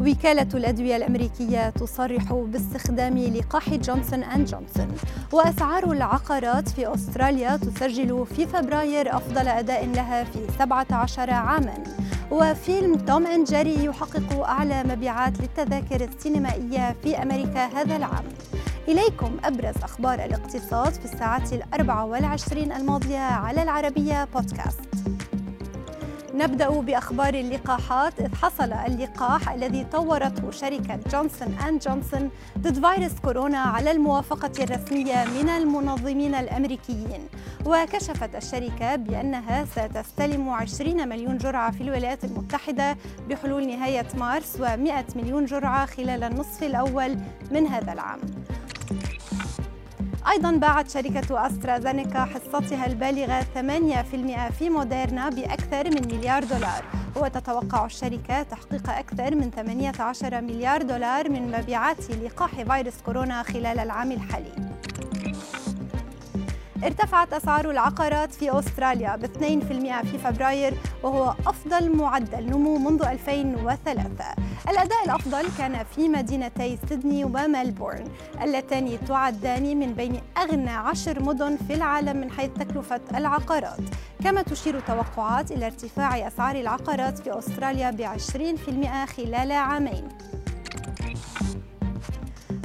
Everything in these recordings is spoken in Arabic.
وكالة الأدوية الأمريكية تصرح باستخدام لقاح جونسون أند جونسون. وأسعار العقارات في أستراليا تسجل في فبراير أفضل أداء لها في 17 عاماً. وفيلم توم أند جيري يحقق أعلى مبيعات للتذاكر السينمائية في أمريكا هذا العام. إليكم أبرز أخبار الاقتصاد في الساعات الأربع والعشرين الماضية على العربية بودكاست. نبدأ بأخبار اللقاحات. إذ حصل اللقاح الذي طورته شركة جونسون أند جونسون ضد فيروس كورونا على الموافقة الرسمية من المنظمين الأمريكيين. وكشفت الشركة بأنها ستستلم 20 مليون جرعة في الولايات المتحدة بحلول نهاية مارس و100 مليون جرعة خلال النصف الأول من هذا العام. أيضا باعت شركة أسترازينيكا حصتها البالغة 8% في موديرنا بأكثر من مليار دولار. وتتوقع الشركة تحقيق أكثر من 18 مليار دولار من مبيعات لقاح فيروس كورونا خلال العام الحالي. ارتفعت أسعار العقارات في أستراليا ب 2% في فبراير وهو أفضل معدل نمو منذ 2003 الأداء الأفضل كان في مدينتي سيدني وملبورن اللتان تعدان من بين أغنى عشر مدن في العالم من حيث تكلفة العقارات. كما تشير توقعات إلى ارتفاع أسعار العقارات في أستراليا ب 20% خلال عامين.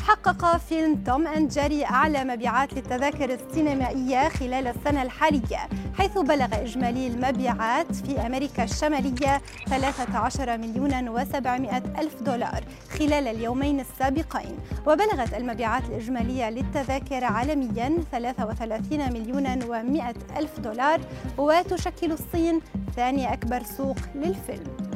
حقق فيلم توم أند جيري أعلى مبيعات للتذاكر السينمائية خلال السنة الحالية حيث بلغ إجمالي المبيعات في أمريكا الشمالية 13 مليون و700 ألف دولار خلال اليومين السابقين. وبلغت المبيعات الإجمالية للتذاكر عالميا 33 مليون و100 ألف دولار وتشكل الصين ثاني أكبر سوق للفيلم.